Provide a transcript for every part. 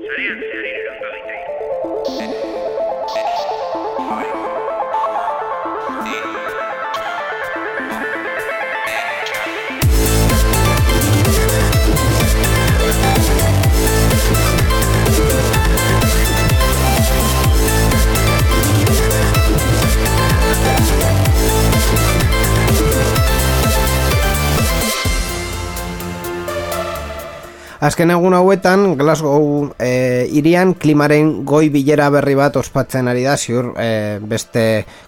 Sería, sería, Azken egun hauetan, Glasgow e, irian klimaren goi bilera berri bat ospatzen ari da, ziur e, beste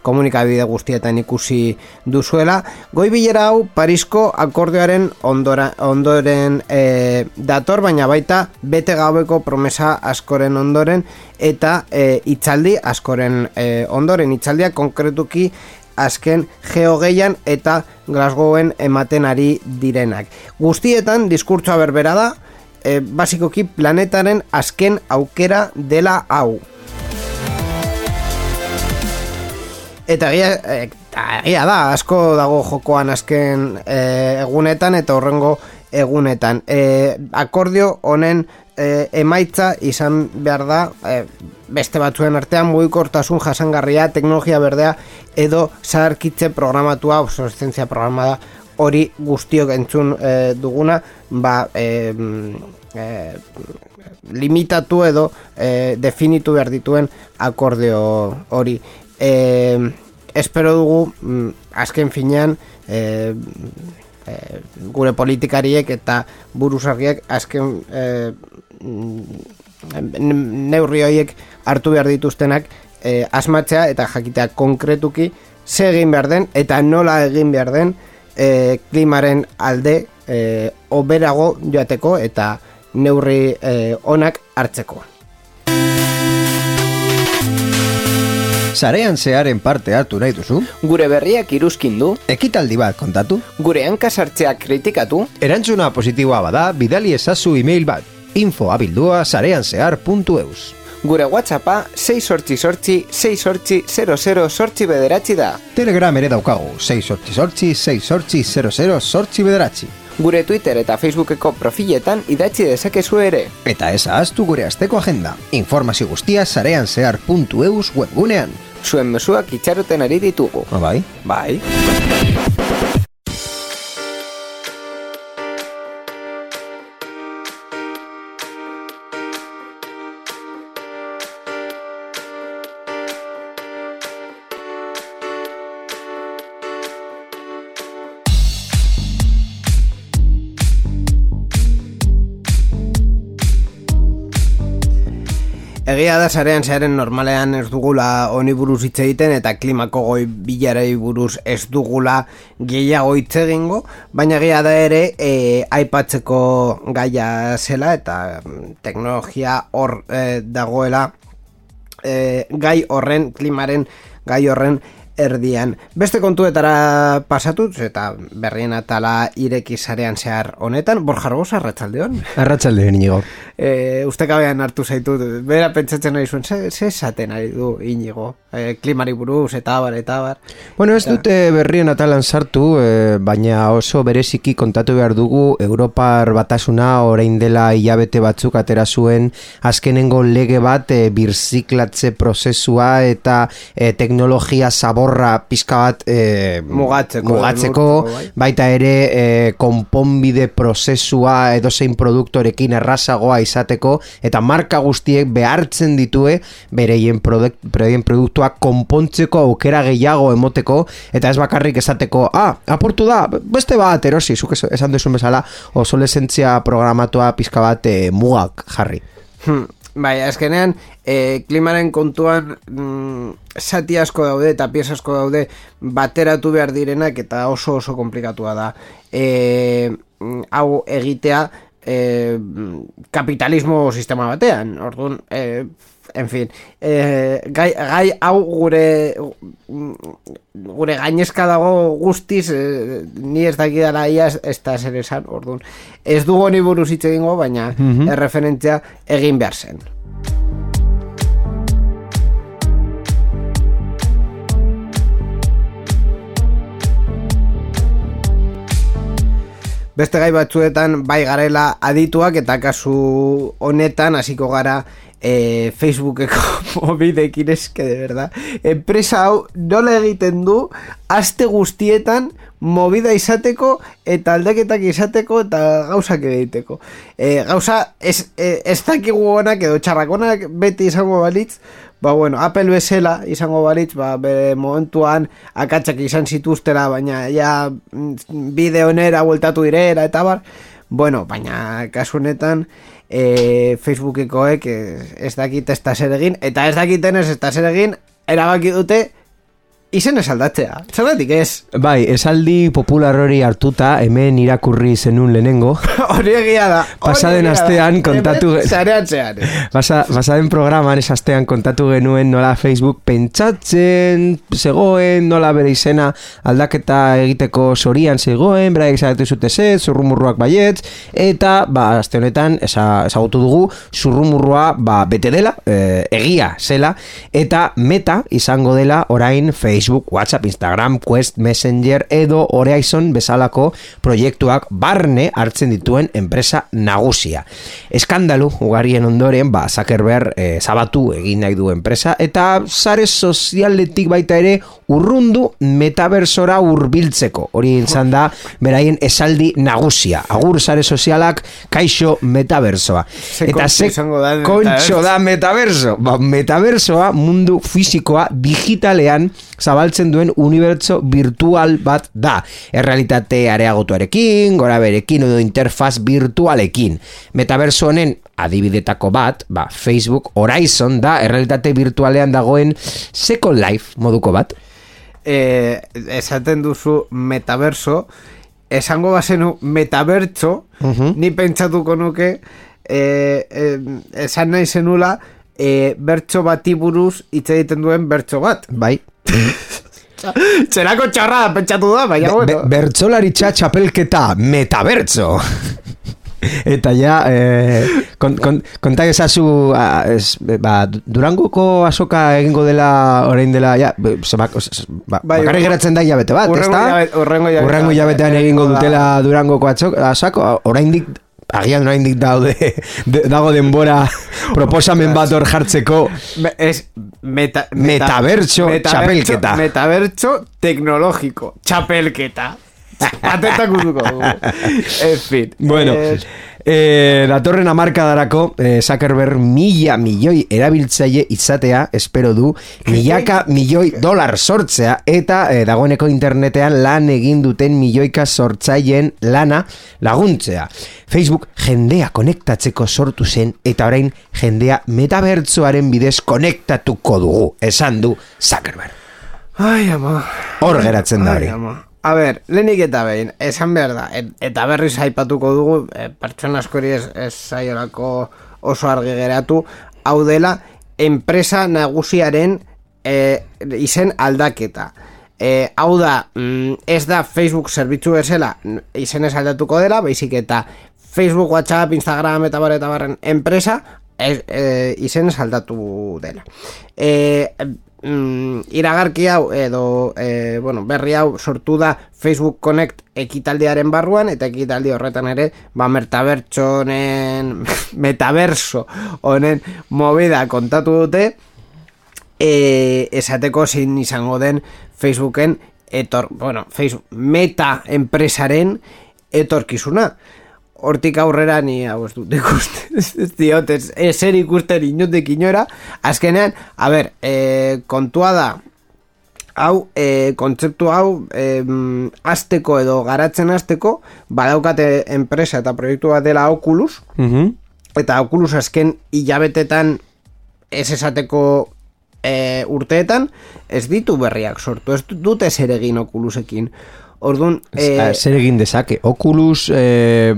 komunikabide guztietan ikusi duzuela. Goi bilera hau Parisko akordioaren ondora, ondoren e, dator, baina baita bete gaueko promesa askoren ondoren eta e, itzaldi askoren e, ondoren. Itzaldia konkretuki azken geogeian eta Glasgowen ematen ari direnak. Guztietan diskurtsoa berbera da, e, basikoki planetaren azken aukera dela hau. Eta egia, egia da, asko dago jokoan azken e, egunetan eta horrengo egunetan. E, akordio honen e, emaitza izan behar da e, beste batzuen artean mugikortasun jasangarria, teknologia berdea edo zaharkitze programatua, obsolescentzia programada hori guztiok entzun e, duguna, ba, e, e, limitatu edo e, definitu behar dituen akordeo hori. E, espero dugu, mm, azken finean, e, gure politikariek eta buruzarriek azken e, neurri horiek hartu behar dituztenak e, asmatzea eta jakitea konkretuki ze egin behar den eta nola egin behar den e, klimaren alde e, oberago joateko eta neurri e, onak hartzeko. Zarean zearen parte hartu nahi duzu? Gure berriak iruzkin du? Ekitaldi bat kontatu? Gure hankasartzeak kritikatu? Erantzuna positiboa bada, bidali ezazu e-mail bat. info abildua zareanzear.eus Gure WhatsAppa 6 sortzi sortzi 6 sortzi 00 sortzi bederatzi da. Telegram ere daukagu 6 sortzi sortzi 6 sortzi 00 sortzi bederatzi. Gure Twitter eta Facebookeko profiletan idatzi dezakezu ere. Eta ez ahaztu gure asteko agenda. Informazio guztia zarean zehar.eus webgunean. Zuen mesuak itxaroten ari ditugu. Bai. Bai. Egia da zarean zearen normalean ez dugula honi buruz hitz egiten eta klimako goi bilarei buruz ez dugula gehiago hitz egingo, baina egia da ere e, aipatzeko gaia zela eta mm, teknologia hor e, dagoela e, gai horren, klimaren gai horren erdian. Beste kontuetara pasatuz eta berrien atala ireki zarean zehar honetan, Borja Arbosa, arratsaldeon. Arratsaldeon inigo. E, uste kabean hartu zaitu, bera pentsatzen nahi zuen, ze, ze esaten ari du inigo, e, klimari buruz, eta bar, eta bar. Bueno, ez dute berrien atalan sartu, e, baina oso bereziki kontatu behar dugu, Europar batasuna orain dela hilabete batzuk atera zuen azkenengo lege bat e, birziklatze prozesua eta e, teknologia zabor horra pizka bat e, mugatzeko, mugatzeko bai. baita ere e, konponbide prozesua edozein produktorekin errazagoa izateko eta marka guztiek behartzen ditue bereien produktua konpontzeko aukera gehiago emoteko eta ez bakarrik esateko ah, aportu da, beste bat erosi, zuk esan duzun bezala oso lesentzia programatua pizka bat e, mugak jarri hmm. Bai, azkenean, e, klimaren kontuan mm, sati asko daude eta pieza asko daude bateratu behar direnak eta oso oso komplikatua da. E, hau egitea e, kapitalismo sistema batean, orduan, e, en fin, e, gai, gai hau gure gure gainezka dago guztiz e, ni ez dakidala ia ez, da zer esan, orduan, ez dugu honi buruz hitz egingo, baina mm -hmm. erreferentzia egin behar zen. Beste gai batzuetan bai garela adituak eta kasu honetan hasiko gara e, Facebookeko mobidekin eske de verdad. Enpresa hau nola egiten du aste guztietan movida izateko eta aldaketak izateko eta gauzak egiteko. E, gauza ez, e, ez dakigu honak edo txarrakonak beti izango balitz, ba bueno, Apple bezala izango balitz, ba bere momentuan akatsak izan zituztera, baina ja mm, bideonera bueltatu direra eta bar, bueno, baina kasu honetan e, Facebookekoek ez dakit ez da zer egin, eta ez dakiten ez da zer egin, erabaki dute izen esaldatzea. Zergatik ez? Bai, esaldi popular hori hartuta hemen irakurri zenun lehenengo. Hori egia da. Pasaden astean kontatu... Zareatzean. Pasa, pasaden programan ez astean kontatu genuen nola Facebook pentsatzen zegoen, nola bere izena aldaketa egiteko sorian zegoen, bera egizatu zute zet, zurrumurruak baiet, eta, ba, aste honetan, ezagutu dugu, zurrumurrua, ba, bete dela, e, egia zela, eta meta izango dela orain Facebook Facebook, WhatsApp, Instagram, Quest, Messenger edo Horizon bezalako proiektuak barne hartzen dituen enpresa nagusia. Eskandalu ugarien ondoren, ba, Zuckerberg e, zabatu egin nahi du enpresa eta sare sozialetik baita ere urrundu metaversora hurbiltzeko. Hori izan da beraien esaldi nagusia. Agur sare sozialak kaixo metaversoa. eta ze kontxo da metaverso. Ba, metaversoa mundu fisikoa digitalean zabaltzen duen unibertso virtual bat da. Errealitate areagotuarekin, gora berekin edo interfaz virtualekin. Metaverso honen adibidetako bat, ba, Facebook Horizon da, errealitate virtualean dagoen Second Life moduko bat. E, esaten duzu metaverso, esango bazenu metabertso, uh ni pentsatuko nuke, e, e, esan nahi zenula, e, bertso bati buruz hitz egiten duen bertso bat. Bai. Txerako txarra pentsatu da, baina bueno. Be, bertzolari txapelketa metabertzo. Eta ja, eh, kon, kon, konta ezazu, es, ba, durangoko asoka egingo dela, orain dela, ja, zemak, ba, bai, bakarri geratzen da jabete bat, ez da? Urrengo jabetean egingo dutela durangoko asoko, orain dik agian no indik daude dago denbora proposamen bat hor jartzeko. Es meta, meta, metabertso txapelketa. metabertso teknologiko txapelketa. Patentak en fin bueno eh, E, datorren amarka darako e, Zuckerberg mila milioi erabiltzaile izatea espero du milaka milioi dolar sortzea eta e, dagoeneko internetean lan egin duten milioika sortzaileen lana laguntzea Facebook jendea konektatzeko sortu zen eta orain jendea metabertzoaren bidez konektatuko dugu esan du Zuckerberg Ai, ama. Hor geratzen da hori. A ber, lehenik eta behin, esan behar da, eta berriz aipatuko dugu, e, pertsona askori ez, ez oso argi geratu, hau dela, enpresa nagusiaren e, izen aldaketa. E, hau da, mm, ez da Facebook zerbitzu bezala izen ez aldatuko dela, baizik eta Facebook, WhatsApp, Instagram eta bar eta barren enpresa, ez, e, izen ez aldatu dela. E, mm, iragarki hau edo e, bueno, berri hau sortu da Facebook Connect ekitaldiaren barruan eta ekitaldi horretan ere ba metabertsonen metaverso honen movida kontatu dute e, esateko zein izango den Facebooken etor, bueno, Facebook meta enpresaren etorkizuna hortik aurrera ni hau ez dut ikusten. Ez diot, ez eser ikusten inotek inora. Azkenean, a ber, e, kontua da hau, e, kontzeptu hau e, azteko edo garatzen azteko badaukate enpresa eta proiektu bat dela Oculus. Mm eta Oculus azken hilabetetan ez esateko e, urteetan ez ditu berriak sortu, ez dute zer egin Oculusekin Orduan, eh, zer egin dezake? Oculus eh,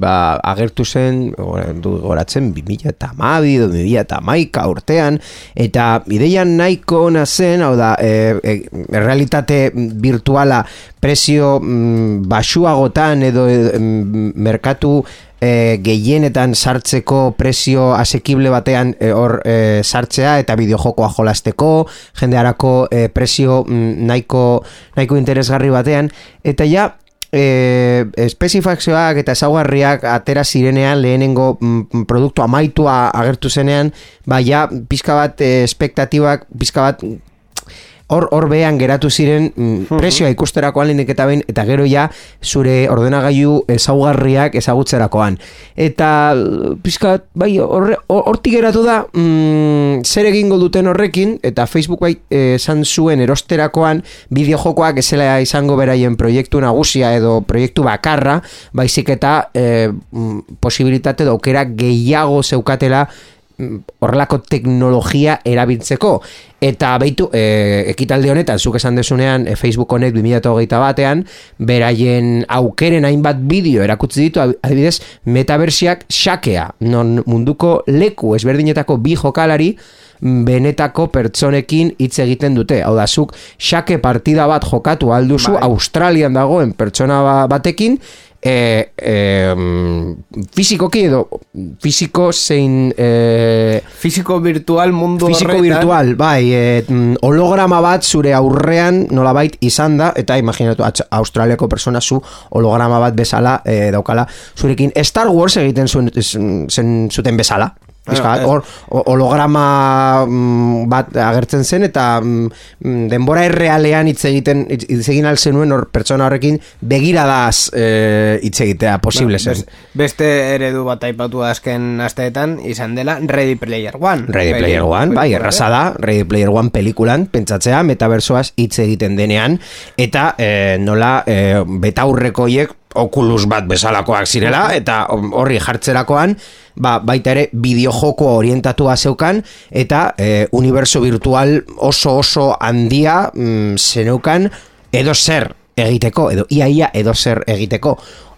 ba, agertu zen goratzen 2000 eta mabi, 2000 eta maika urtean eta ideian nahiko zen, hau da, eh, eh, realitate virtuala prezio mm, basuagotan edo eh, merkatu e, gehienetan sartzeko prezio asekible batean e, hor e, sartzea eta bideojokoa jolasteko, jendearako e, prezio mm, nahiko, nahiko interesgarri batean, eta ja e, espezifazioak eta ezaugarriak atera zirenean lehenengo mm, produktu amaitua agertu zenean, ba ja pizka bat eh, espektatibak, pizka bat hor hor behan geratu ziren mm, presioa ikusterakoan lehenik eta behin eta gero ja zure ordenagailu ezaugarriak ezagutzerakoan. Eta pizka bai horre- hortik geratu da mm, zer egingo duten horrekin eta Facebook bai eh, esan zuen erosterakoan bideojokoak ezela izango beraien proiektu nagusia edo proiektu bakarra baizik eta mm, posibilitate edo aukera gehiago zeukatela horrelako teknologia erabiltzeko eta beitu e, ekitalde honetan zuk esan desunean e, Facebook honek 2008 batean beraien aukeren hainbat bideo erakutsi ditu adibidez metaversiak xakea non munduko leku ezberdinetako bi jokalari benetako pertsonekin hitz egiten dute. Hau da, zuk xake partida bat jokatu alduzu Bai. Australian dagoen pertsona ba- batekin e, e, fizikoki edo fiziko zein e, Fisiko virtual mundu Fisiko horretan. virtual, bai, e, holograma bat zure aurrean nolabait izan da, eta imaginatu Australiako persona zu holograma bat bezala e, daukala zurekin Star Wars egiten zuen, zen, zuten bezala. Bueno, hor holograma mm, bat agertzen zen eta mm, mm, denbora errealean hitz egiten hitz egin al zenuen hor pertsona horrekin begiradaz eh, hitz egitea posible zen. Bes- Beste eredu bat aipatu azken asteetan izan dela Ready Player One. Ready Player One, bai, erraza da, Ready Player One pelikulan, pentsatzea, metaversoaz hitz egiten denean, eta eh, nola eh, betaurrekoiek Oculus bat bezalakoak zirela, eta horri jartzerakoan, ba, baita ere bideojoko orientatua zeukan, eta eh, universo virtual oso oso handia mm, zeneukan edo zer egiteko, edo iaia edo zer egiteko.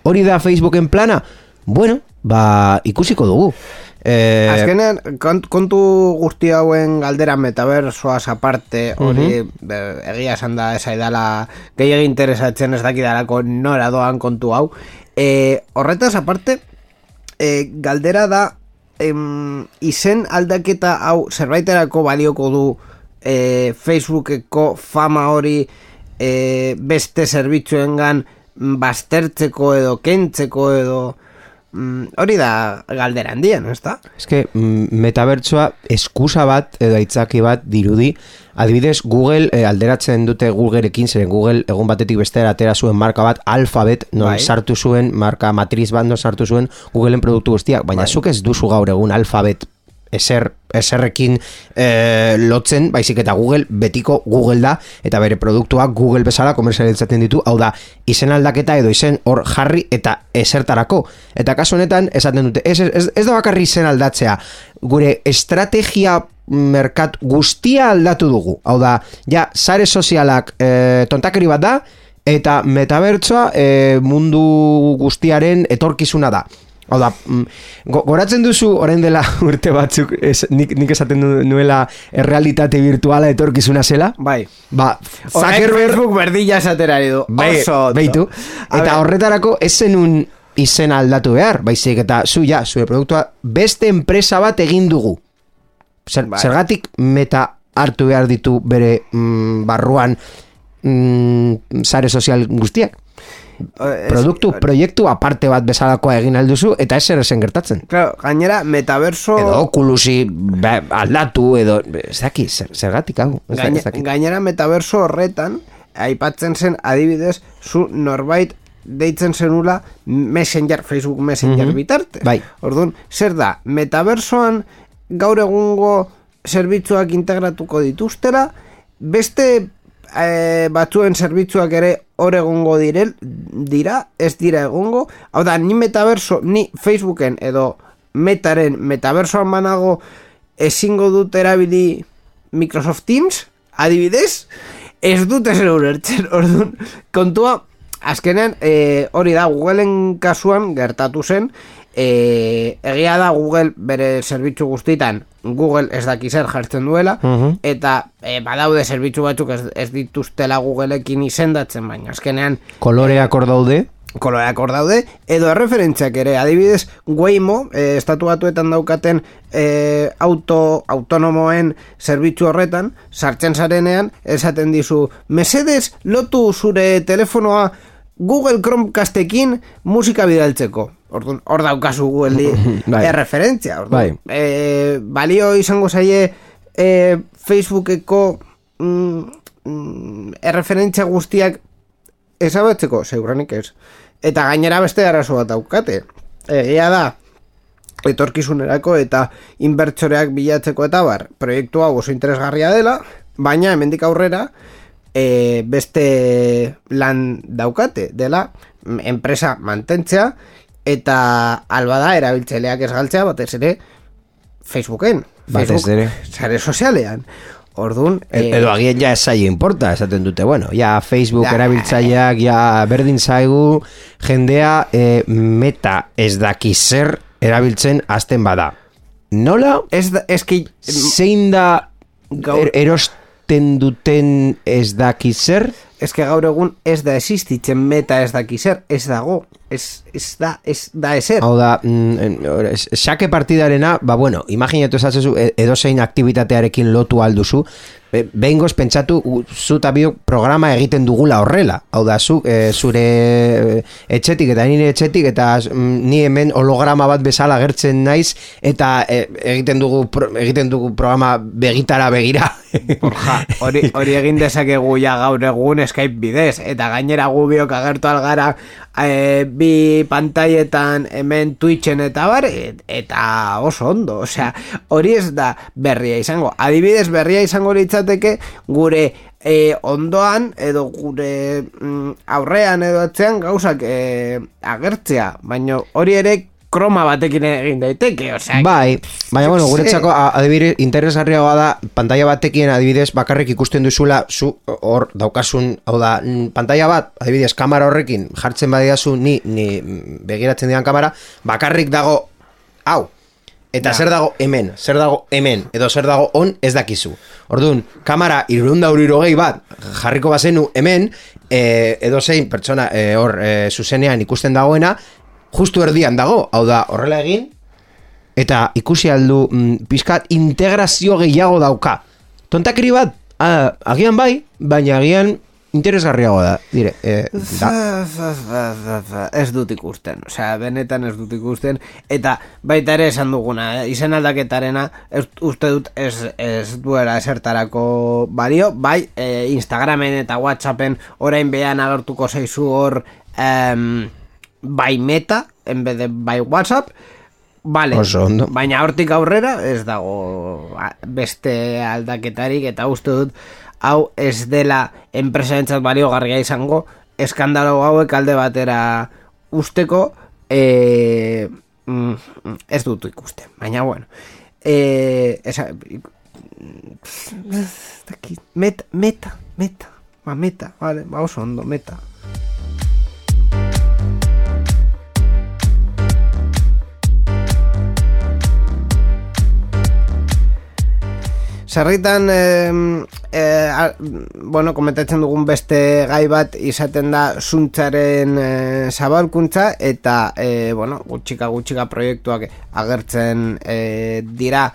Hori da Facebooken plana? Bueno, ba, ikusiko dugu. Eh, Azkenean, kont- kontu guzti hauen galdera metaversoaz aparte, hori be, egia esan da esaidala gehiagi interesatzen ez dakidalako nora doan kontu hau. E, horretaz aparte, e, galdera da em, izen aldaketa hau zerbaiterako balioko du e, Facebookeko fama hori e, beste zerbitzuengan baztertzeko edo kentzeko edo mm, hori da galdera handien, ez da? eske mm, metabertsoa eskusa bat edo aitzaki bat dirudi adibidez Google eh, alderatzen dute Googlerekin zeren Google egun batetik bestera atera zuen marka bat Alphabet non Bai. sartu zuen marka matriz bat non sartu zuen Googleen produktu guztiak baina Bai. zuk ez duzu gaur egun Alphabet eser, eserrekin eh, lotzen, baizik eta Google betiko Google da, eta bere produktuak Google bezala komerzializatzen ditu, hau da, izen aldaketa edo izen hor jarri eta esertarako. Eta kasu honetan, esaten dute, ez, ez, ez da bakarri izen aldatzea, gure estrategia merkat guztia aldatu dugu. Hau da, ja, sare sozialak eh, tontakeri bat da, eta metabertsoa eh, mundu guztiaren etorkizuna da. Hau da, mm, go- goratzen duzu orain dela urte batzuk ez, nik, nik esaten nu- nuela errealitate virtuala etorkizuna zela? Bai. Ba, Zuckerberg Facebook berdilla esaterari du. Bai, Oso beitu. Eta horretarako ez zenun izena aldatu behar, baizik eta zu ja, zure produktua beste enpresa bat egin dugu. Zer, Bai. Zergatik meta hartu behar ditu bere mm, barruan mm, sare sozial guztiak. Eh, ez- Produktu, proiektu aparte bat bezalakoa egin alduzu eta ez zer esen gertatzen. Claro, gainera metaverso Edo Oculusi ba, aldatu edo ez daki, zer, zergatik hau. Gaine- gainera metaverso horretan aipatzen zen adibidez zu norbait deitzen zenula Messenger, Facebook Messenger bitartez. Bai. Orduan, zer da, metaversoan gaur egungo zerbitzuak integratuko dituztera, beste eh, batzuen zerbitzuak ere hor egongo direl, dira, ez dira egongo. Hau da, ni metaverso, ni Facebooken edo metaren metaversoan banago ezingo dut erabili Microsoft Teams, adibidez, ez dute zer ulertzen, orduan, kontua, azkenean, e, hori da, Googleen kasuan gertatu zen, e, egia da Google bere zerbitzu guztitan Google ez daki zer jartzen duela eta e, badaude zerbitzu batzuk ez, ez dituztela Googleekin izendatzen baina azkenean Koloreak hor daude, koloreak hor daude, edo erreferentziak ere, adibidez, Waymo, e, estatu batuetan daukaten e, auto, autonomoen zerbitzu horretan, sartzen zarenean, esaten dizu, mesedez, lotu zure telefonoa Google Chromecastekin musika bidaltzeko. Orduan, hor daukazu Google Bai. erreferentzia. Bai. Orduan, e, balio izango zaie e, Facebookeko mm, mm, erreferentzia guztiak ezabatzeko, seguranik ez. Eta gainera beste arazo bat daukate. Egia da, etorkizunerako eta inbertsoreak bilatzeko eta bar, proiektu hau oso interesgarria dela, baina hemendik aurrera e, beste lan daukate dela enpresa mantentzea eta alba da erabiltzaileak ez galtzea batez ere Facebooken Batez Facebook, ere. sare sozialean Orduan, E- Edo agian ja esai importa, esaten dute, bueno, ja Facebook Da. erabiltzaileak, ja berdin zaigu, jendea e, meta ez daki zer erabiltzen hasten bada. Nola, ez da, eski, zein da Gaur- er, erosten duten ez daki zer? Eske gaur egun ez da existitzen meta ez daki zer, ez dago, ez, ez da, ez da ezer. Hau da, mm, en- es- xake partidarena, ba bueno, imaginatu esatzezu e- edozein aktibitatearekin lotu alduzu, behingoz pentsatu u- zu eta biok programa egiten dugula horrela. Hau da, zu, e, zure e, etxetik eta nire etxetik eta mm, ni hemen holograma bat bezala gertzen naiz eta e, egiten dugu pro, egiten dugu programa begitara begira. Borja, hori, hori egin dezakegu ja gaur egun Skype bidez, eta gainera gu biok agertu algara e, bi pantaietan hemen Twitchen eta bar, et- eta oso ondo, osea, hori ez da berria izango. Adibidez berria izango litzateke gure e, ondoan edo gure mm, aurrean edo atzean gauzak e, agertzea, baina hori ere kroma batekin egin daiteke, osea, Bai, baina bueno, guretzako adibidez interesgarriagoa da pantalla batekin adibidez bakarrik ikusten duzula zu hor daukasun, hau da, pantalla bat, adibidez kamera horrekin jartzen badiazu ni ni begiratzen dian kamera, bakarrik dago hau. Eta zer dago hemen, zer dago hemen, edo zer dago on ez dakizu. Orduan, kamera irunda gehi bat jarriko bazenu hemen, e, edo zein pertsona e, hor e, zuzenean ikusten dagoena, justu erdian dago, hau da, horrela egin, eta ikusi aldu mm, pizkat integrazio gehiago dauka. Tontakiri bat, ah, agian bai, baina agian interesgarriago da. Dire, eh, da. Ez dut ikusten, osea, benetan ez dut ikusten, eta baita ere esan duguna, eh? izen aldaketarena, ez, uste dut ez, ez duela esertarako balio, bai, eh, Instagramen eta Whatsappen orain behan agertuko zaizu hor em, bai meta, en vez de bai WhatsApp, Vale, Oso ondo. baina hortik aurrera ez dago beste aldaketarik eta uste dut hau ez dela enpresarentzat baliogarria izango eskandalo hauek alde batera usteko e, mm, ez dut ikusten, baina bueno e, esa, dakit, meta, meta, meta, ba, meta, vale, ba oso ondo, meta. Sarritan, eh, eh, a- bueno, komentatzen dugun beste gai bat izaten da zuntzaren eh, zabalkuntza eta, eh, bueno, gutxika gutxika proiektuak agertzen eh, dira.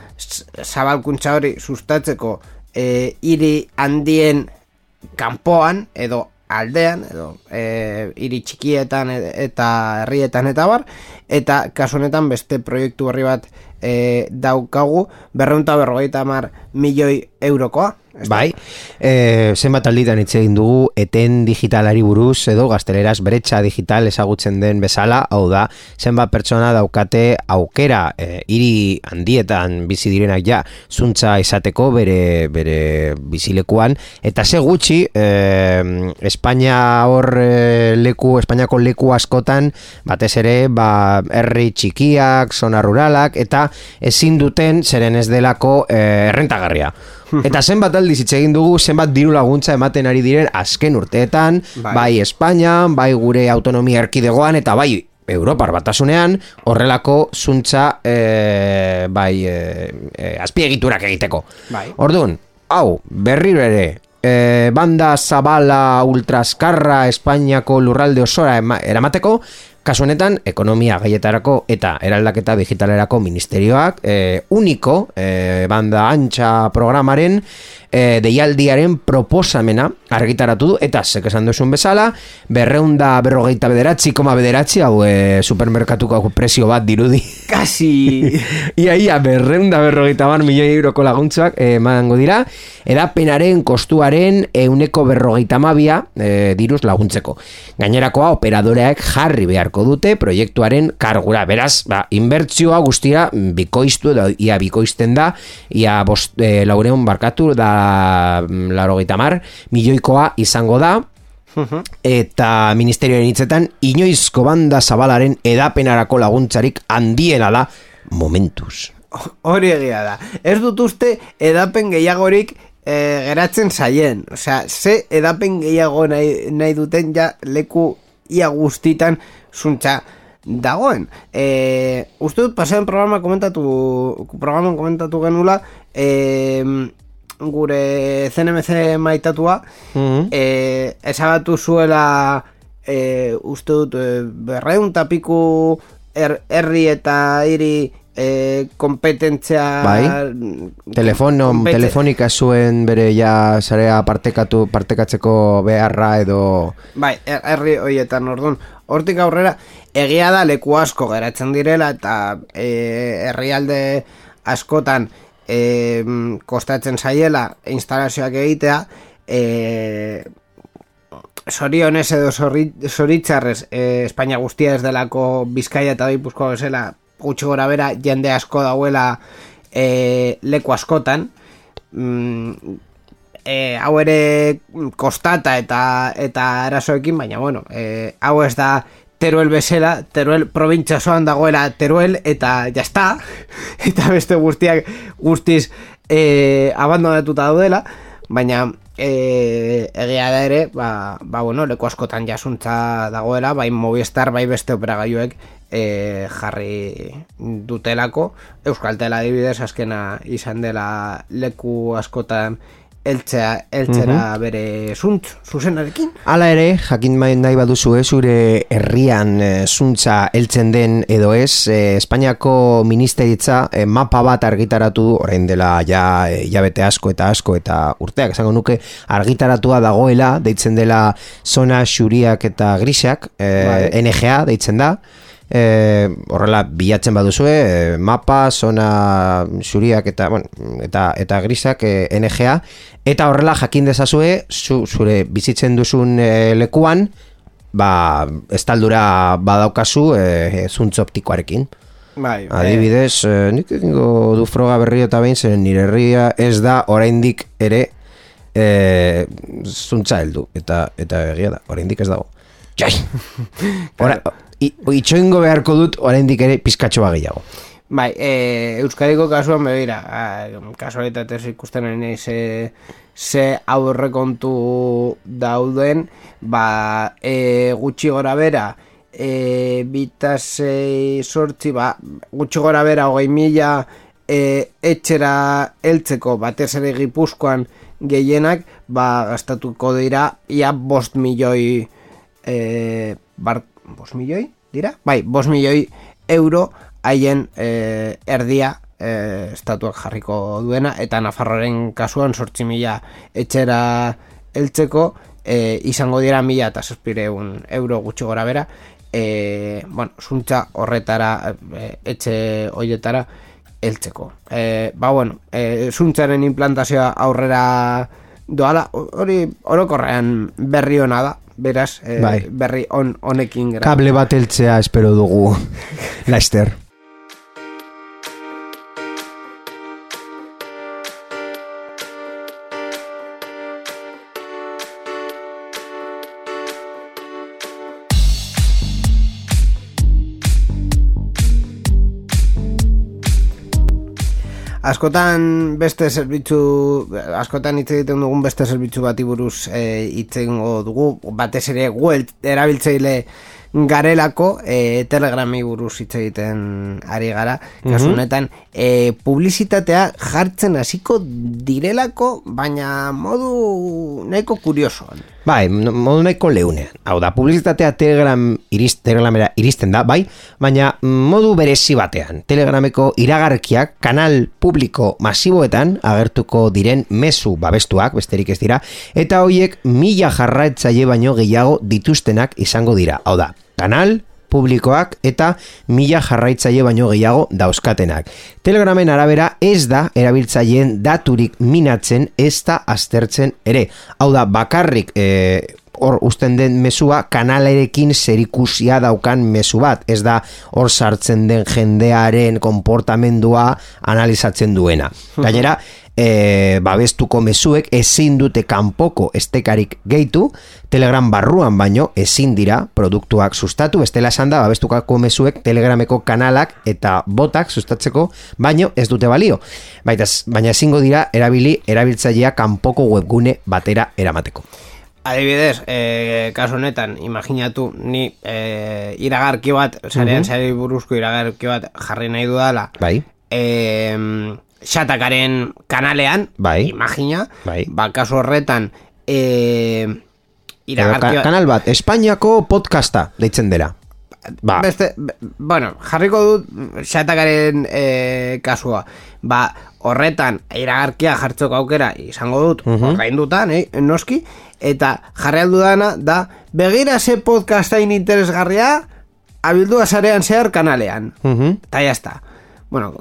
Zabalkuntza hori sustatzeko eh, hiri handien kanpoan edo aldean edo e, hiri txikietan e- eta herrietan eta bar eta kasu honetan beste proiektu berri bat e, daukagu berreunta berrogeita hamar milioi eurokoa? Bai, e, zenbat alditan hitz egin dugu eten digitalari buruz edo gazteleraz bretxa digital ezagutzen den bezala, hau da, zenbat pertsona daukate aukera e, hiri handietan bizi direnak ja zuntza izateko bere, bere bizilekuan, eta ze gutxi e, Espainia hor e, leku, Espainiako leku askotan batez ere ba, herri txikiak, zona ruralak eta ezin duten zeren ez delako errentagarria. Eta zenbat aldiz hitz egin dugu, zenbat diru laguntza ematen ari diren azken urteetan, Bai. bai, Espainian, bai gure autonomia erkidegoan, eta bai Europar batasunean, horrelako zuntza e, bai e, e, azpiegiturak egiteko. Bai. Orduan, hau, berriro ere, e, banda zabala ultraskarra Espainiako lurralde osora ema, eramateko, kasu honetan, ekonomia gaietarako eta eraldaketa digitalerako ministerioak e, uniko e, banda antxa programaren e, deialdiaren proposamena argitaratu du, eta zek esan duzun bezala, berreunda berrogeita bederatzi, koma bederatzi, hau e, supermerkatuko presio bat dirudi. Kasi! ia, ia, berreunda berrogeita bar milioi euroko laguntzak e, emango dira, edapenaren kostuaren euneko berrogeita mabia e, diruz laguntzeko. Gainerakoa, operadoreak jarri beharko dute proiektuaren kargura. Beraz, ba, inbertzioa guztira bikoiztu, edo ia bikoizten da, ia bost, e, laureun barkatu, da laurogeita mar, milioikoa izango da, eta ministerioaren hitzetan inoizko banda zabalaren edapenarako laguntzarik handiena da momentuz. Hori egia da. Ez dut uste edapen gehiagorik e, geratzen zaien. Osea, ze edapen gehiago nahi, nahi duten ja leku ia guztitan zuntza dagoen. E, uste dut pasean programa komentatu programan komentatu genula e, gure CNMC maitatua mm -hmm. e, esabatu zuela e, uste dut e, berreun tapiku er, herri eta hiri e, kompetentzia bai? telefono, kompeten... telefonika zuen bere ja zarea partekatu, partekatzeko beharra edo bai, er, herri horietan orduan hortik aurrera egia da leku asko geratzen direla eta e, herrialde askotan e, kostatzen zaiela instalazioak egitea e, sorionez edo zoritzarrez e, Espainia guztia ez delako Bizkaia eta Gipuzkoa bezala gutxi gora bera jende asko dauela e, leku askotan. Mm, e, hau ere kostata eta eta erasoekin baina bueno e, hau ez da Teruel bezala, Teruel provintza zoan dagoela Teruel eta jazta eta beste guztiak guztiz e, abandonatuta daudela. Baina e, egia da ere ba, ba bueno, leku askotan jasuntza dagoela bai Movistar, bai beste operagaiuek e, jarri dutelako. Euskaltela adibidez azkena izan dela leku askotan eltzea, eltzera bere zuntz, zuzenarekin. Hala ere, jakin main nahi baduzu ez, zure herrian e, zuntza eltzen den edo ez, e, Espainiako ministeritza e, mapa bat argitaratu orain dela ja, jabete asko eta asko eta urteak, esango nuke, argitaratua dagoela, deitzen dela zona xuriak eta grisak. NGA deitzen da, e, horrela bilatzen baduzue e, mapa, zona zuriak eta, bueno, eta, eta grisak e, NGA eta horrela jakin dezazue zu, zure bizitzen duzun e, lekuan ba, estaldura badaukazu e, zuntz optikoarekin. Bai, Adibidez, e, nik egingo du froga berri eta behin zen nire herria ez da oraindik ere e, zuntza heldu. Eta, eta egia da, oraindik ez dago. Jai! Ora, itxoingo beharko dut oraindik ere pizkatxo gehiago. Bai, e, Euskadiko kasuan begira, kasu ikusten nahi ze, ze aurrekontu dauden, ba, e, gutxi gora bera, e, bitazei sortzi, ba, gutxi gora bera, hogei mila e, etxera eltzeko batez ere gipuzkoan gehienak, ba, gastatuko dira, ia bost milioi e, bart, bos milioi, dira? Bai, bos milioi euro haien e, erdia e, estatuak jarriko duena, eta Nafarroaren kasuan sortzi mila etxera eltzeko, e, izango dira mila eta un euro gutxi gora bera, e, bueno, zuntza horretara, e, etxe hoietara, eltzeko. E, ba, bueno, e, zuntzaren implantazioa aurrera doala, hori orokorrean berri hona da, beraz, eh, bai. berri on, honekin Kable bat eltzea espero dugu, Laster. Askotan beste zerbitzu askotan hitz egiten dugun beste zerbitzu bati buruz eh, hitz e, dugu. Batez ere Google erabiltzaile garelako e, telegrami buruz hitz egiten ari gara. Kasu mhm. honetan e, publizitatea jartzen hasiko direlako baina modu nahiko kuriosoan Bai, modu nahiko leunean. Hau da, publizitatea telegram iriz, telegramera iristen da, bai, baina modu berezi batean. Telegrameko iragarkiak kanal publiko masiboetan agertuko diren mezu babestuak, besterik ez dira, eta hoiek mila jarraetzaile baino gehiago dituztenak izango dira. Hau da, kanal publikoak eta mila jarraitzaile baino gehiago dauzkatenak. Telegramen arabera ez da erabiltzaileen daturik minatzen ez da aztertzen ere. Hau da, bakarrik e, hor usten den mesua kanalerekin zerikusia daukan mezu bat. Ez da hor sartzen den jendearen konportamendua analizatzen duena. Gainera, e, babestuko mezuek ezin dute kanpoko estekarik gehitu, Telegram barruan baino ezin dira produktuak sustatu, bestela esan da babestukako mezuek Telegrameko kanalak eta botak sustatzeko, baino ez dute balio. Baita, baina ezingo dira erabili erabiltzailea kanpoko webgune batera eramateko. Adibidez, e, kasu honetan, imaginatu ni e, iragarki bat, sarean sari buruzko iragarki bat jarri nahi dudala, Bai? e, xatakaren kanalean, Bai. imagina, Bai. ba, kasu horretan, e, iragarki bat, kanal bat, Espainiako podcasta deitzen dela. Ba, Beste, be- bueno, jarriko dut xatakaren e, kasua. Ba, horretan iragarkia jartzeko aukera izango dut, Mhm. ordainduta, eh, noski, eta jarri aldu dana da, begira ze podcastain interesgarria, abildua sarean zehar kanalean. mhm. Eta jazta. Bueno,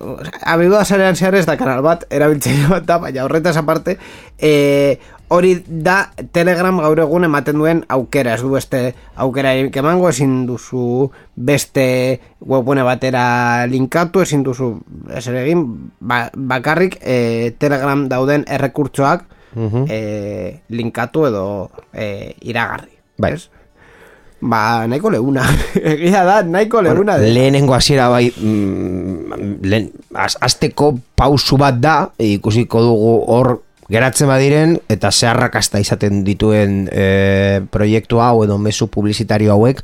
abildua sarean zehar ez da kanal bat, erabiltzaile bat da, baina horretaz aparte, e, hori da Telegram gaur egun ematen duen aukera, ez du beste aukera emango, ezin duzu beste webune batera linkatu, ezin duzu ez egin, ba, bakarrik e, Telegram dauden errekurtsoak e, linkatu edo e, iragarri. Bai. ez? Ba, nahiko leuna. Egia da, nahiko leuna. de- lehenengo hasiera bai mm, lehen, az, azteko pausu bat da ikusiko dugu hor geratzen badiren eta zeharrakasta izaten dituen e, proiektu hau edo mezu publizitario hauek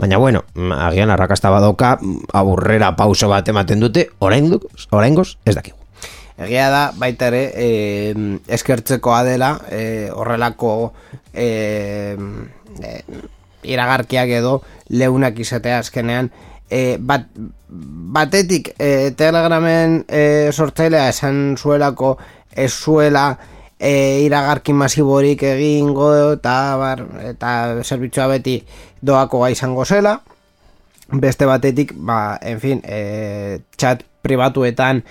baina bueno, mm, agian arrakasta badoka mm, aburrera pauso bat ematen dute oraingoz, oraingoz ez dakigu. Egia da, baita ere, e, eskertzekoa dela, e, horrelako e, e, iragarkiak edo leunak izatea azkenean, e, bat, batetik e, telegramen e, sortzailea esan zuelako ez zuela e, iragarki masiborik egingo eta bar, eta zerbitzua beti doakoa izango zela, beste batetik, ba, en fin, e, chat pribatuetan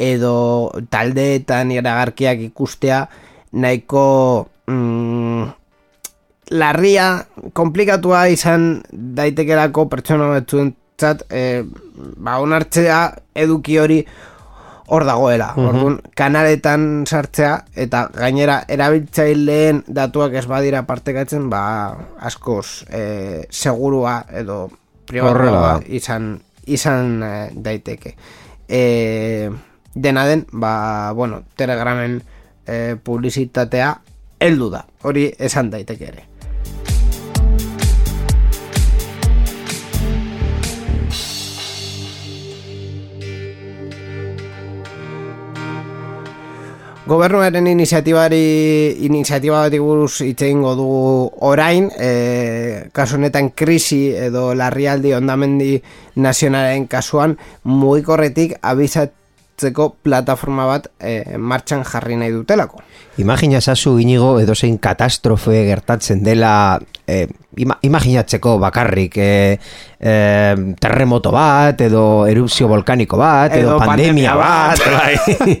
edo taldeetan iragarkiak ikustea nahiko mm, larria, komplikatua izan daitekelako pertsona batzuentzat e, ba, onartzea eduki hori hor dagoela. Orduan, kanaletan sartzea eta gainera erabiltzaileen datuak ez badira partekatzen, ba askoz e, segurua edo pribatua izan izan eh, daiteke. E, dena den, ba, bueno, Telegramen e, publizitatea heldu da. Hori esan daiteke ere. Gobernuaren iniziatibari iniziatiba bat buruz hitz egingo dugu orain, e, kasu honetan krisi edo larrialdi ondamendi nazionalen kasuan mugikorretik abizatzeko plataforma bat e, martxan jarri nahi dutelako. Imagina zazu inigo edozein katastrofe gertatzen dela eh, ima, imaginatzeko bakarrik eh, eh, terremoto bat edo erupzio volkaniko bat edo, Edo pandemia, pandemia bat bai.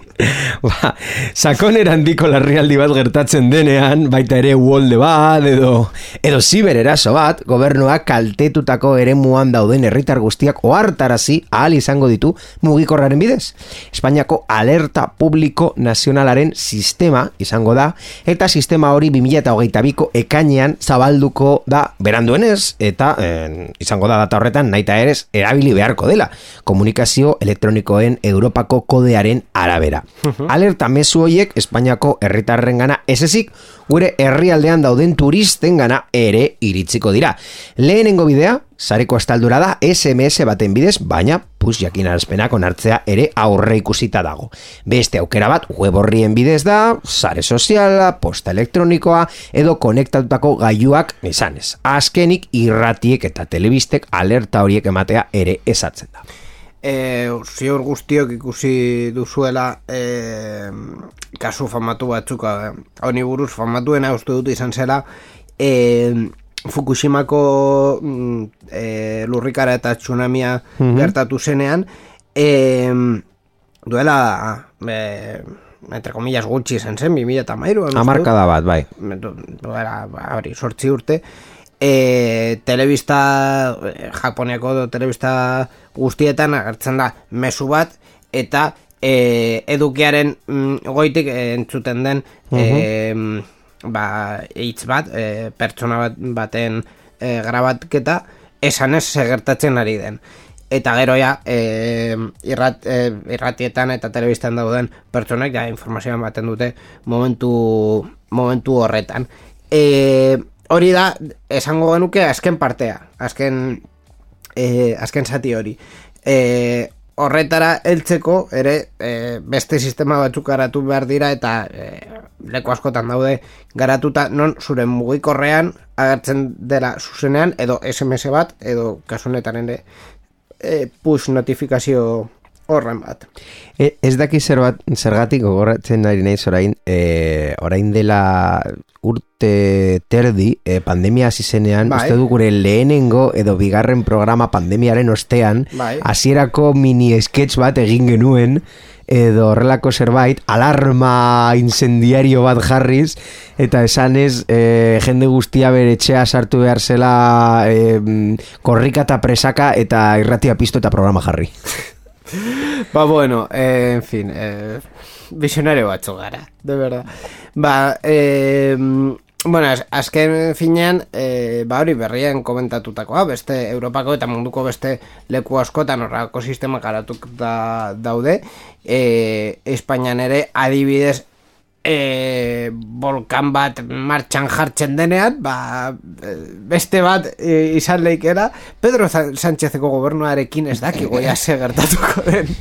ba, sakoner handiko larrialdi bat gertatzen denean baita ere uolde bat edo edo zibereraso bat gobernuak kaltetutako eremuan dauden herritar guztiak ohartarazi ahal izango ditu mugikorraren bidez Espainiako alerta publiko nazionalaren sistema izango da eta sistema hori 2022ko ekainean zabalduko da beranduenez eta eh, izango da data horretan naita erez erabili beharko dela komunikazio elektronikoen Europako kodearen arabera. Alerta mezu hoiek Espainiako herritarrengana ez ezik gure herrialdean dauden turisten gana ere iritsiko dira. Lehenengo bidea, sareko estaldura da SMS baten bidez, baina pus jakinarazpenak onartzea ere aurre ikusita dago. Beste aukera bat web horrien bidez da, sare soziala, posta elektronikoa edo konektatutako gailuak izanez. Azkenik irratiek eta telebistek alerta horiek ematea ere esatzen da. E, ziur guztiok ikusi duzuela e, kasu famatu batzuk honi buruz famatuena uste dut izan zela e, Fukushimako mm, e, lurrikara eta tsunamia Mhm. gertatu zenean e, duela e, entre comillas gutxi izan zen 2000 eta mairu Amarkada bat, bai. duela, ba, hori, sortzi urte e, telebista e, Japoniako do, telebista guztietan agertzen da mezu bat eta e, edukiaren mm, goitik e, entzuten den e, ba, hitz bat e, pertsona bat, baten e, grabatketa esan ez gertatzen ari den. Eta gero ja e, irrat, e, irratietan eta telebistan dauden pertsonak ja informazioa ematen dute momentu, momentu horretan. E, hori da esango genuke azken partea azken e, azken zati hori. E, horretara heltzeko ere e, beste sistema batzuk garatu behar dira eta e, leku askotan daude garatuta non zure mugikorrean agertzen dela zuzenean edo SMS bat edo kasunetan ere e, push notifikazio horren bat E, ez daki zer bat, zergatik gogoratzen ari naiz orain, e, orain dela urte terdi, e, pandemia hasi zenean, Bai. uste du gure lehenengo edo bigarren programa pandemiaren ostean, Bai. hasierako mini sketch bat egin genuen, edo horrelako zerbait, alarma incendiario bat jarriz, eta esanez, e, jende guztia bere etxea sartu behar zela e, korrika eta presaka eta irratia pizto eta programa jarri. Ba, bueno, eh, en fin, eh, visionario batzu gara, de verdad. Ba, eh, bueno, az, azken finean, eh, ba hori berrien komentatutakoa, beste Europako eta munduko beste leku askotan horrako sistema garatuk da, daude, eh, Espainian ere adibidez e, volkan bat martxan jartzen denean, ba, e, beste bat e, izan leikera, Pedro Sánchezeko gobernuarekin ez dakigo ja ze gertatuko den.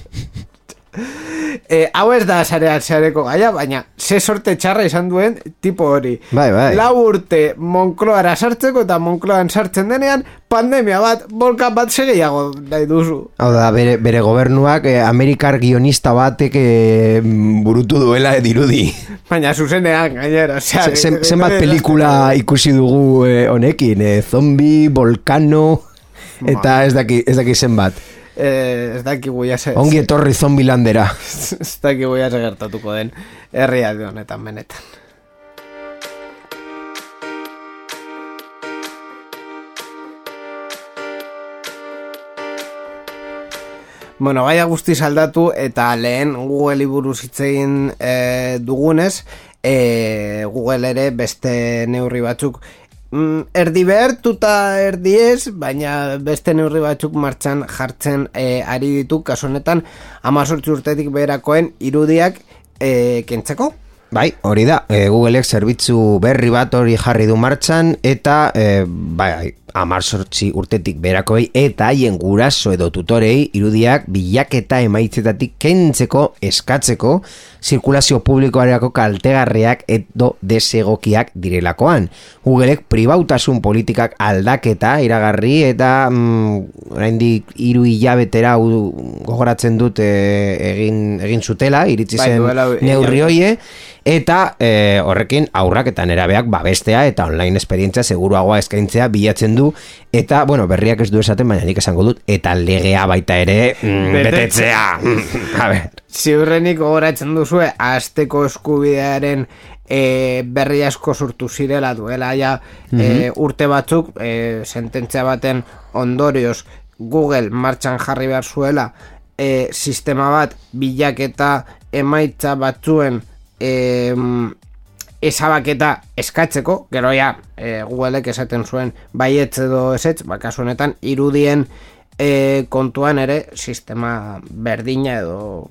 E, hau ez da sarean sareko gaia, baina ze sorte txarra izan duen tipo hori. Bai, bai. Lau urte Moncloara sartzeko eta Moncloan sartzen denean, pandemia bat, volkan bat segeiago nahi duzu. Hau da, bere, bere gobernuak eh, Amerikar guionista batek eh, burutu duela dirudi. Baina zuzenean, gainera, osea... Ze- zen- Zenbat pelikula ikusi dugu eh, honekin, eh, zombi, volcano, eta ez daki, ez daki zenbat. Eh, ez dakigu ja ze... Ongi etorri zombi landera. ez dakigu ja ze gertatuko den herrialde honetan benetan. Bueno, gaia guztiz aldatu eta lehen Google buruz hitz egin e, dugunez, e, Google ere beste neurri batzuk mm, erdi behartuta erdi ez, baina beste neurri batzuk martxan jartzen e, ari ditu, kasu honetan, amazortzi urtetik beherakoen irudiak e, kentzeko. Bai, hori da, e, Googleek zerbitzu berri bat hori jarri du martxan, eta, e, bai, amar sortzi urtetik berakoi, eta haien guraso edo tutorei irudiak bilaketa emaitzetatik kentzeko eskatzeko, zirkulazio publikoareko kaltegarriak edo desegokiak direlakoan. Googleek pribautasun politikak aldaketa iragarri eta mm, oraindik hiru hilabetera gogoratzen dut e, egin, egin zutela, iritsi Bai, zen neurri hoie, eta e, horrekin aurrak eta nerabeak babestea eta online esperientzia seguruagoa eskaintzea bilatzen du eta bueno, berriak ez du esaten baina nik esango dut eta legea baita ere mm, betetzea. A ber. Ziurrenik gogoratzen duzue, azteko eskubidearen e, berri asko sortu zirela duela ja e, urte batzuk e, sententzia baten ondorioz Google martxan jarri behar zuela e, sistema bat bilaketa emaitza batzuen e, esabaketa eskatzeko, gero ja e, Googleek esaten zuen baietz edo esetz, ba, kasu honetan irudien e, kontuan ere sistema berdina edo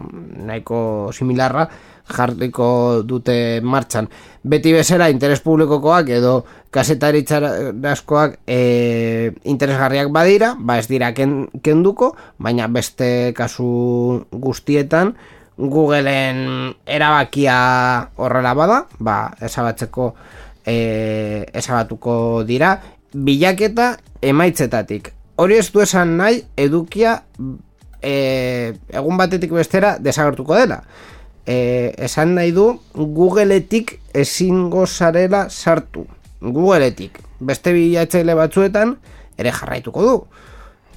nahiko similarra jarriko dute martxan. Beti bezera interes publikokoak edo kasetaritzaraskoak e, interesgarriak badira, ba ez dira ken, kenduko, baina beste kasu guztietan Googleen erabakia horrela bada, ba esabatzeko e, esabatuko dira, bilaketa emaitzetatik. Hori ez du esan nahi edukia e, egun batetik bestera desagertuko dela e, esan nahi du Googleetik ezingo zarela sartu. Googleetik beste bilatzaile batzuetan ere jarraituko du.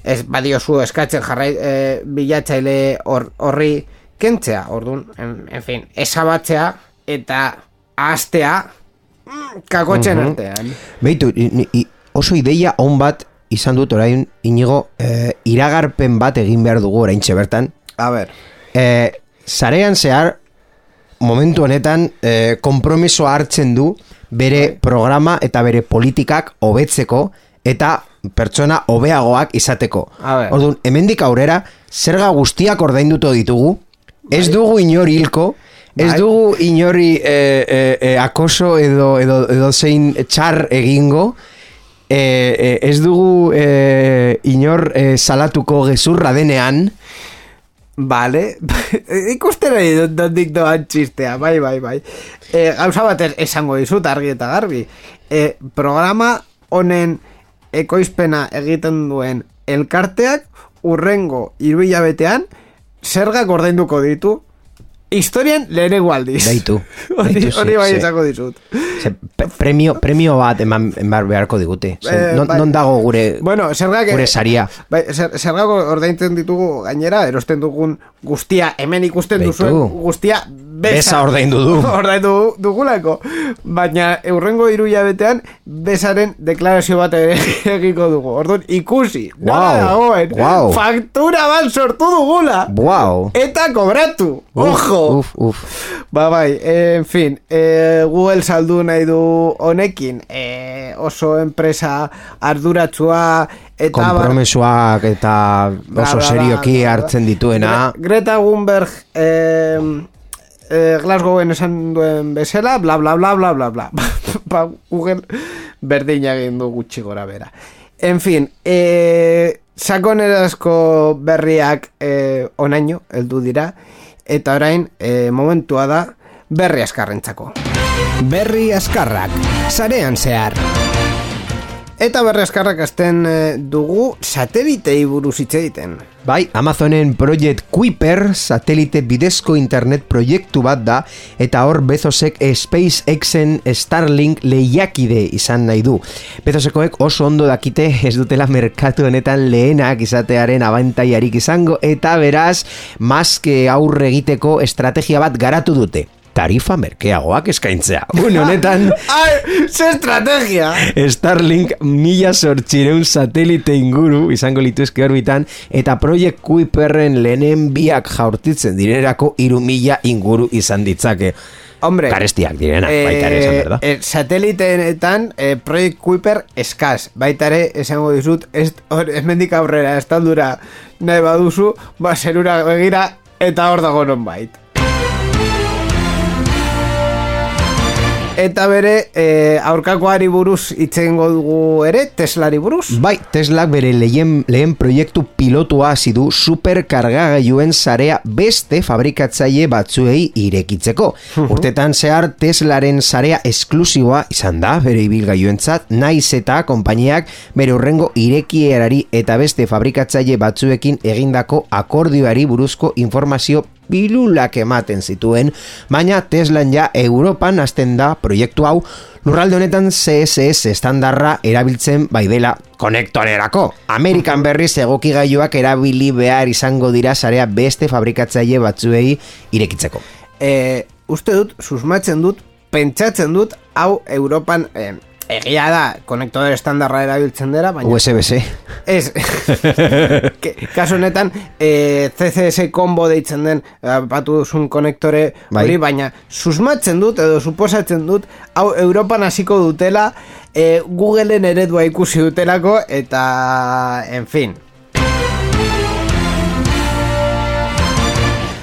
Ez badiozu eskatzen jarrai, e, bilatzaile horri kentzea, orduan, en, en fin, esabatzea eta astea mm, kakotzen uh artean. Beitu, oso ideia on bat izan dut orain inigo e, iragarpen bat egin behar dugu orain bertan. A ber. E, zarean zehar momentu honetan e, kompromisoa hartzen du bere bai. programa eta bere politikak hobetzeko eta pertsona hobeagoak izateko. Orduan, hemendik aurrera zerga guztiak ordainduto ditugu, ez dugu inori hilko, ez bai. dugu inori e, e, e, akoso edo, edo, edo zein txar egingo, e, e, ez dugu e, inor salatuko gezurra denean, Vale, dut dondik doan txistea, bai, bai, bai. E, gauza bat esango dizut argi eta garbi. E, programa honen ekoizpena egiten duen elkarteak urrengo iruila betean zergak ordainduko ditu historian lehen egualdiz. Daitu. Hori bai esako dizut. premio, premio bat eman, eman beharko digute. Eh, non, bai. non, dago gure, bueno, zergak, gure saria? Bai, zergak ordaintzen ditugu gainera, erosten dugun guztia, hemen ikusten duzuen guztia besa, ordaindu du. ordaindu dugulako. Baina eurrengo iruia betean, besaren deklarazio bat egiko dugu. Orduan, ikusi. Wow. Dagoen, wow. Faktura bat sortu dugula. Wow. Eta kobratu. Ojo. Uf, uf. Ba, bai, en fin, e, Google saldu nahi du honekin, e, oso enpresa arduratsua eta... Kompromesuak eta oso serioki hartzen dituena. Greta Thunberg... Eh, Glasgowen esan duen bezala, bla bla bla bla bla bla. ba, Google berdin egin du gutxi gora bera. En fin, eh, sakonerazko berriak eh, onaino, eldu dira, eta orain eh, momentua da berri askarrentzako. Berri askarrak, sarean zehar. Eta berrezkarrak azten eh, dugu satelitei buruz hitz egiten. Bai, Amazonen Project Kuiper satelite bidezko internet proiektu bat da eta hor Bezosek SpaceXen Starlink lehiakide izan nahi du. Bezosekoek oso ondo dakite ez dutela merkatu honetan lehenak izatearen abantaiarik izango eta beraz, maske aurre egiteko estrategia bat garatu dute tarifa merkeagoak eskaintzea. Un honetan... Ai, ze estrategia! Starlink mila sortxireun satelite inguru izango lituzke orbitan eta Project Kuiperren lehenen biak jaurtitzen direnerako iru mila inguru izan ditzake. Hombre, Karestiak direna, eh, baita ere esan berda. Eh, sateliteenetan eh, Project Kuiper eskaz. Baita ere, esango dizut, ez, or, ez mendik aurrera, ez taldura nahi baduzu, ba, zerura begira, eta hor dago non bait. Eta bere e, aurkakoari buruz itzengo dugu ere, Teslari buruz? Bai, Teslak bere lehen, lehen proiektu pilotua hasi du superkargagailuen sarea beste fabrikatzaile batzuei irekitzeko. Urtetan zehar Teslaren sarea esklusiboa izan da bere ibilgailuentzat, naiz eta konpainiak bere urrengo irekierari eta beste fabrikatzaile batzuekin egindako akordioari buruzko informazio pilulak ematen zituen, baina Teslan ja Europan hasten da proiektu hau lurralde honetan CSS estandarra erabiltzen bai dela konektorerako. Amerikan berriz egoki gaiuak erabili behar izango dira sarea beste fabrikatzaile batzuei irekitzeko. E, uste dut, susmatzen dut, pentsatzen dut, hau Europan... Eh, egia da, konektore estandarra erabiltzen dira, baina... USB-C. Ez, kasu honetan, e, CCS combo deitzen den, batu duzun konektore bai. baina susmatzen dut, edo suposatzen dut, hau Europan hasiko dutela, e, Googleen eredua ikusi dutelako, eta, en fin.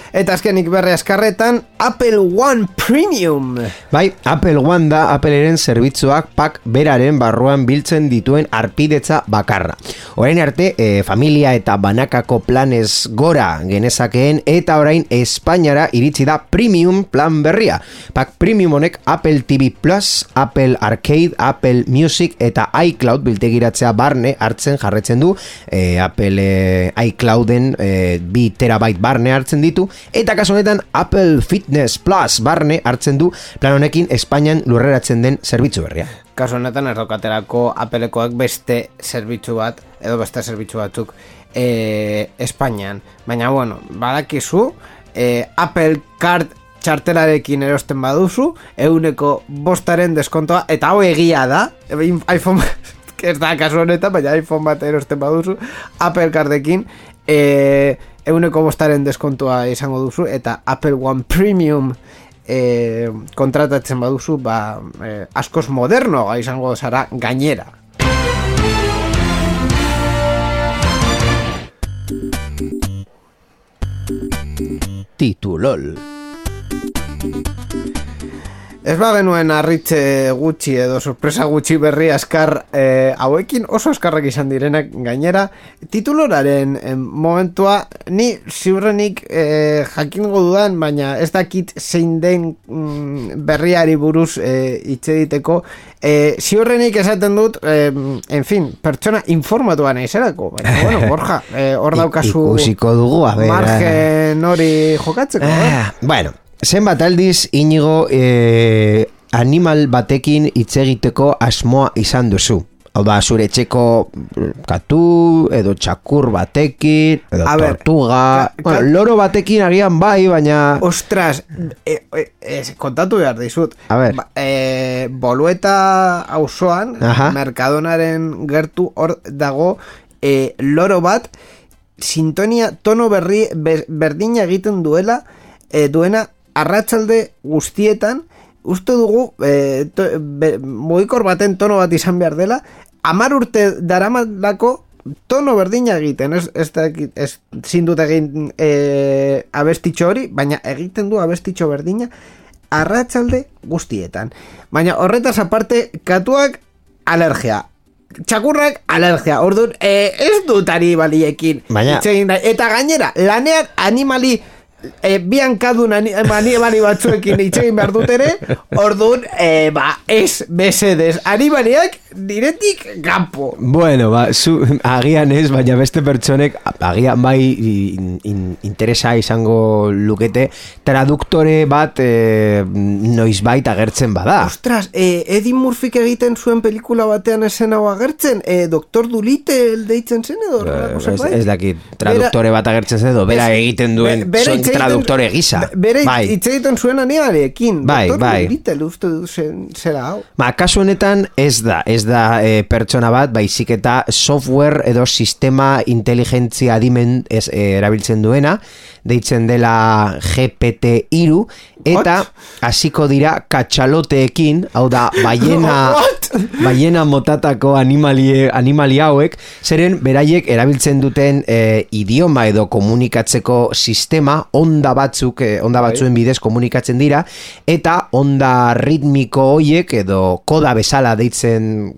Eta azkenik berri askarretan, Apple One Premium. Bai, Apple One da Appleren zerbitzuak pak beraren barruan biltzen dituen arpidetza bakarra. Orain arte, e, familia eta banakako planez gora genezakeen eta orain Espainiara iritsi da Premium plan berria. Pak Premium honek Apple TV Plus, Apple Arcade, Apple Music eta iCloud biltegiratzea barne hartzen jarretzen du. E, Apple e, iClouden e, bi terabyte barne hartzen ditu eta kasu honetan Apple Fitness Plus barne hartzen du plan honekin Espainian lurreratzen den zerbitzu berria. Kasu honetan ez daukaterako Applekoak beste zerbitzu bat, edo beste zerbitzu batzuk e, Espainian. Baina, bueno, badakizu, e, Apple Card txartelarekin erosten baduzu, euneko bostaren deskontoa, eta hau egia da, iPhone, ez da kasu honetan, baina iPhone bat erosten baduzu, Apple Cardekin, e, euneko bostaren deskontua izango duzu, eta Apple One Premium e, kontratatzen baduzu, ba, e, askoz moderno izango zara gainera. Titulol. Ez ba genuen arritze gutxi edo sorpresa gutxi berri askar eh, hauekin oso askarrak izan direnak gainera. Tituloraren eh, momentua ni ziurrenik eh, jakingo dudan baina ez dakit zein den mm, berriari buruz eh, hitz egiteko. Eh, ziurrenik esaten dut eh, en fin, pertsona informatuan izerako baina bueno, Borja, eh, hor daukazu Ikusiko dugu, a ber, margen hori jokatzeko eh? Ah, bueno, zenbat aldiz inigo eh, animal batekin hitz egiteko asmoa izan duzu. Hau da, zure etxeko katu, edo txakur batekin, edo A ber, tortuga... ka- bueno, loro batekin agian bai, baina... Ostras, e, e, e, kontatu behar dizut. A ber. Ba, e, bolueta auzoan. Mercadonaren gertu hor dago e, loro bat, sintonia tono berri ber, berdina egiten duela, e, duena arratsalde guztietan, uste dugu e, to, be, mugikor baten tono bat izan behar dela, amar urte daramalako tono berdina egiten, ez, ez, ez zindut egin e, abestitxo hori, baina egiten du abestitxo berdina arratsalde guztietan. Baina horretaz aparte, katuak alergia. Txakurrak alergia. Orduan, e, ez dut animaliekin. Baina- hitz egin nahi. Eta gainera, lanean animali e, bi hankadun ani- animali batzuekin hitz egin behar dut ere, orduan, e, ba, ez, besedez, animaliak diretik gampo. Bueno, ba, zu, agian ez, baina beste pertsonek agian bai in, in, interesa izango lukete traduktore bat e, noiz bait agertzen bada. Ostras, e, Eddie Murphyk egiten zuen pelikula batean esen hau agertzen, e, Doktor Dolittle deitzen zen edo? horrelako ez, ez dakit traduktore bat agertzen zen edo bera egiten duen be- bera hitz egiten- traduktore gisa. be- Bere bai. hitz egiten zuen animalekin. Bai, Doktor bai. Dolittle uste du zen, zera hau. Ma, kasu honetan ez da, ez da e, pertsona bat, baizik eta software edo sistema inteligentzia adimen ez, e, erabiltzen duena, deitzen dela GPT-iru, eta What? hasiko dira katxaloteekin, hau da, baiena, baiena motatako animalie, animali hauek, zeren beraiek erabiltzen duten e, idioma edo komunikatzeko sistema, onda batzuk, e, onda batzuen bidez komunikatzen dira, eta onda ritmiko hoiek edo koda bezala deitzen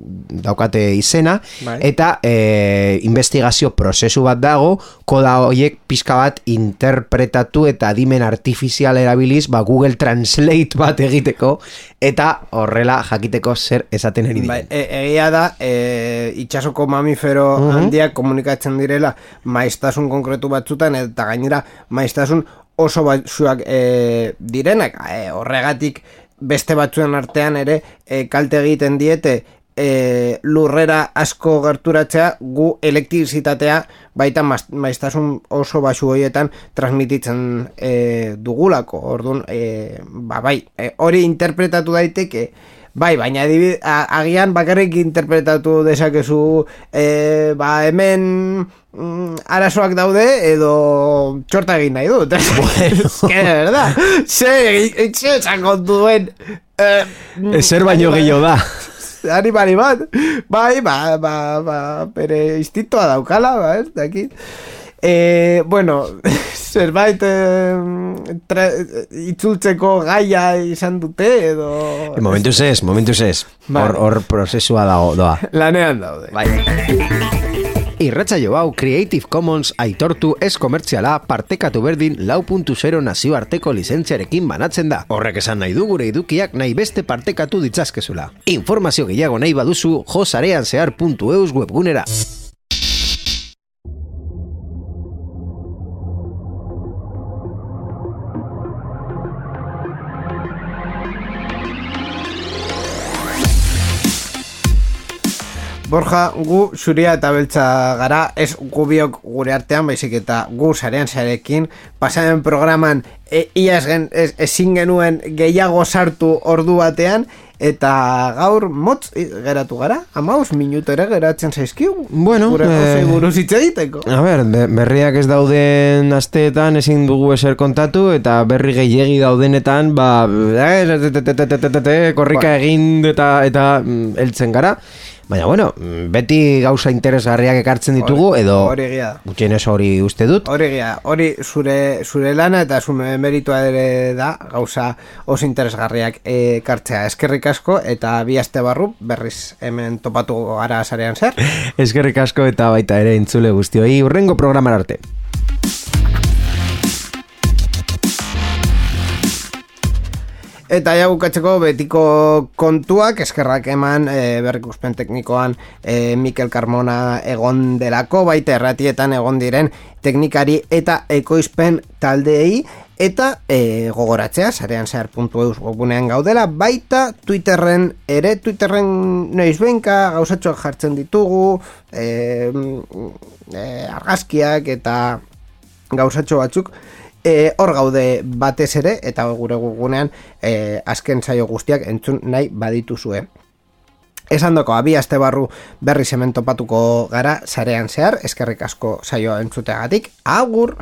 daukate izena, Bai. eta e, investigazio prozesu bat dago, koda hoiek pixka bat interpretatu eta adimen artifizial erabiliz, ba Google Translate bat egiteko, eta horrela jakiteko zer esaten ari Bai, e, egia da, e, itxasoko mamifero handiak komunikatzen direla maiztasun konkretu batzutan eta gainera maiztasun oso batzuak e, direnak. E, horregatik beste batzuen artean ere e, kalte egiten diete e, lurrera asko gerturatzea gu elektrizitatea baita maiztasun oso basu horietan transmititzen e, dugulako. Orduan e, ba, bai, e, hori interpretatu daiteke Bai, baina adibid, a, agian bakarrik interpretatu dezakezu e, ba hemen mm, arazoak daude edo txorta egin nahi dut. que de verdad. Ze, ze esango duen. Eh, Ezer baino gehiago da. animali bat, bai, ba, ba, ba, bere instintoa daukala, ba, ez, dakit. E, bueno, zerbait e, tra, itzultzeko gaia izan dute edo... E, momentuz ez, momentuz ez. Bai. Hor, hor prozesua dago, doa. Lanean daude. Bai. Irratza jo hau Creative Commons aitortu ez komertziala partekatu berdin lau puntu zero nazioarteko lizentziarekin banatzen da. Horrek esan nahi du gure edukiak nahi beste partekatu ditzazkezula. Informazio gehiago nahi baduzu josarean zehar.eus webgunera. Borja, gu zuria eta beltza gara, ez gu biok gure artean, baizik eta gu zarean zarekin, pasaren programan e, iaz gen, ez, ezin genuen gehiago sartu ordu batean, eta gaur motz geratu gara, amaus minuto ere geratzen zaizkigu. Bueno, gure eh, buruz hitz egiteko. A ber, be- berriak ez dauden asteetan ezin dugu eser kontatu eta berri gehiegi daudenetan ba korrika egin eta eta mm, heltzen gara. Baina bueno, beti gauza interesgarriak ekartzen ditugu edo Hori gutxienez hori uste dut. Hori egia, hori zure, zure lana eta zure meritua ere da, gauza oso interesgarriak ekartzea eskerrik asko eta bi aste barru berriz hemen topatu gara sarean zer. Eskerrik asko eta baita ere entzule guztioi urrengo programar arte. Eta ja bukatzeko betiko kontuak eskerrak eman e, berrikuspen teknikoan e, Mikel Carmona egon delako, baita erratietan egon diren teknikari eta ekoizpen taldeei. Eta e, gogoratzea, sarean zehar.eus gogunean gaudela, baita Twitterren ere, Twitterren noiz benka gauzatxoak jartzen ditugu, e, e, argazkiak eta gauzatxo batzuk, e, hor gaude batez ere, eta gure gugunean e, azken saio guztiak entzun nahi badituzue. Esan doko, abi aste barru berri hemen topatuko gara sarean zehar, eskerrik asko saioa entzuteagatik, agur!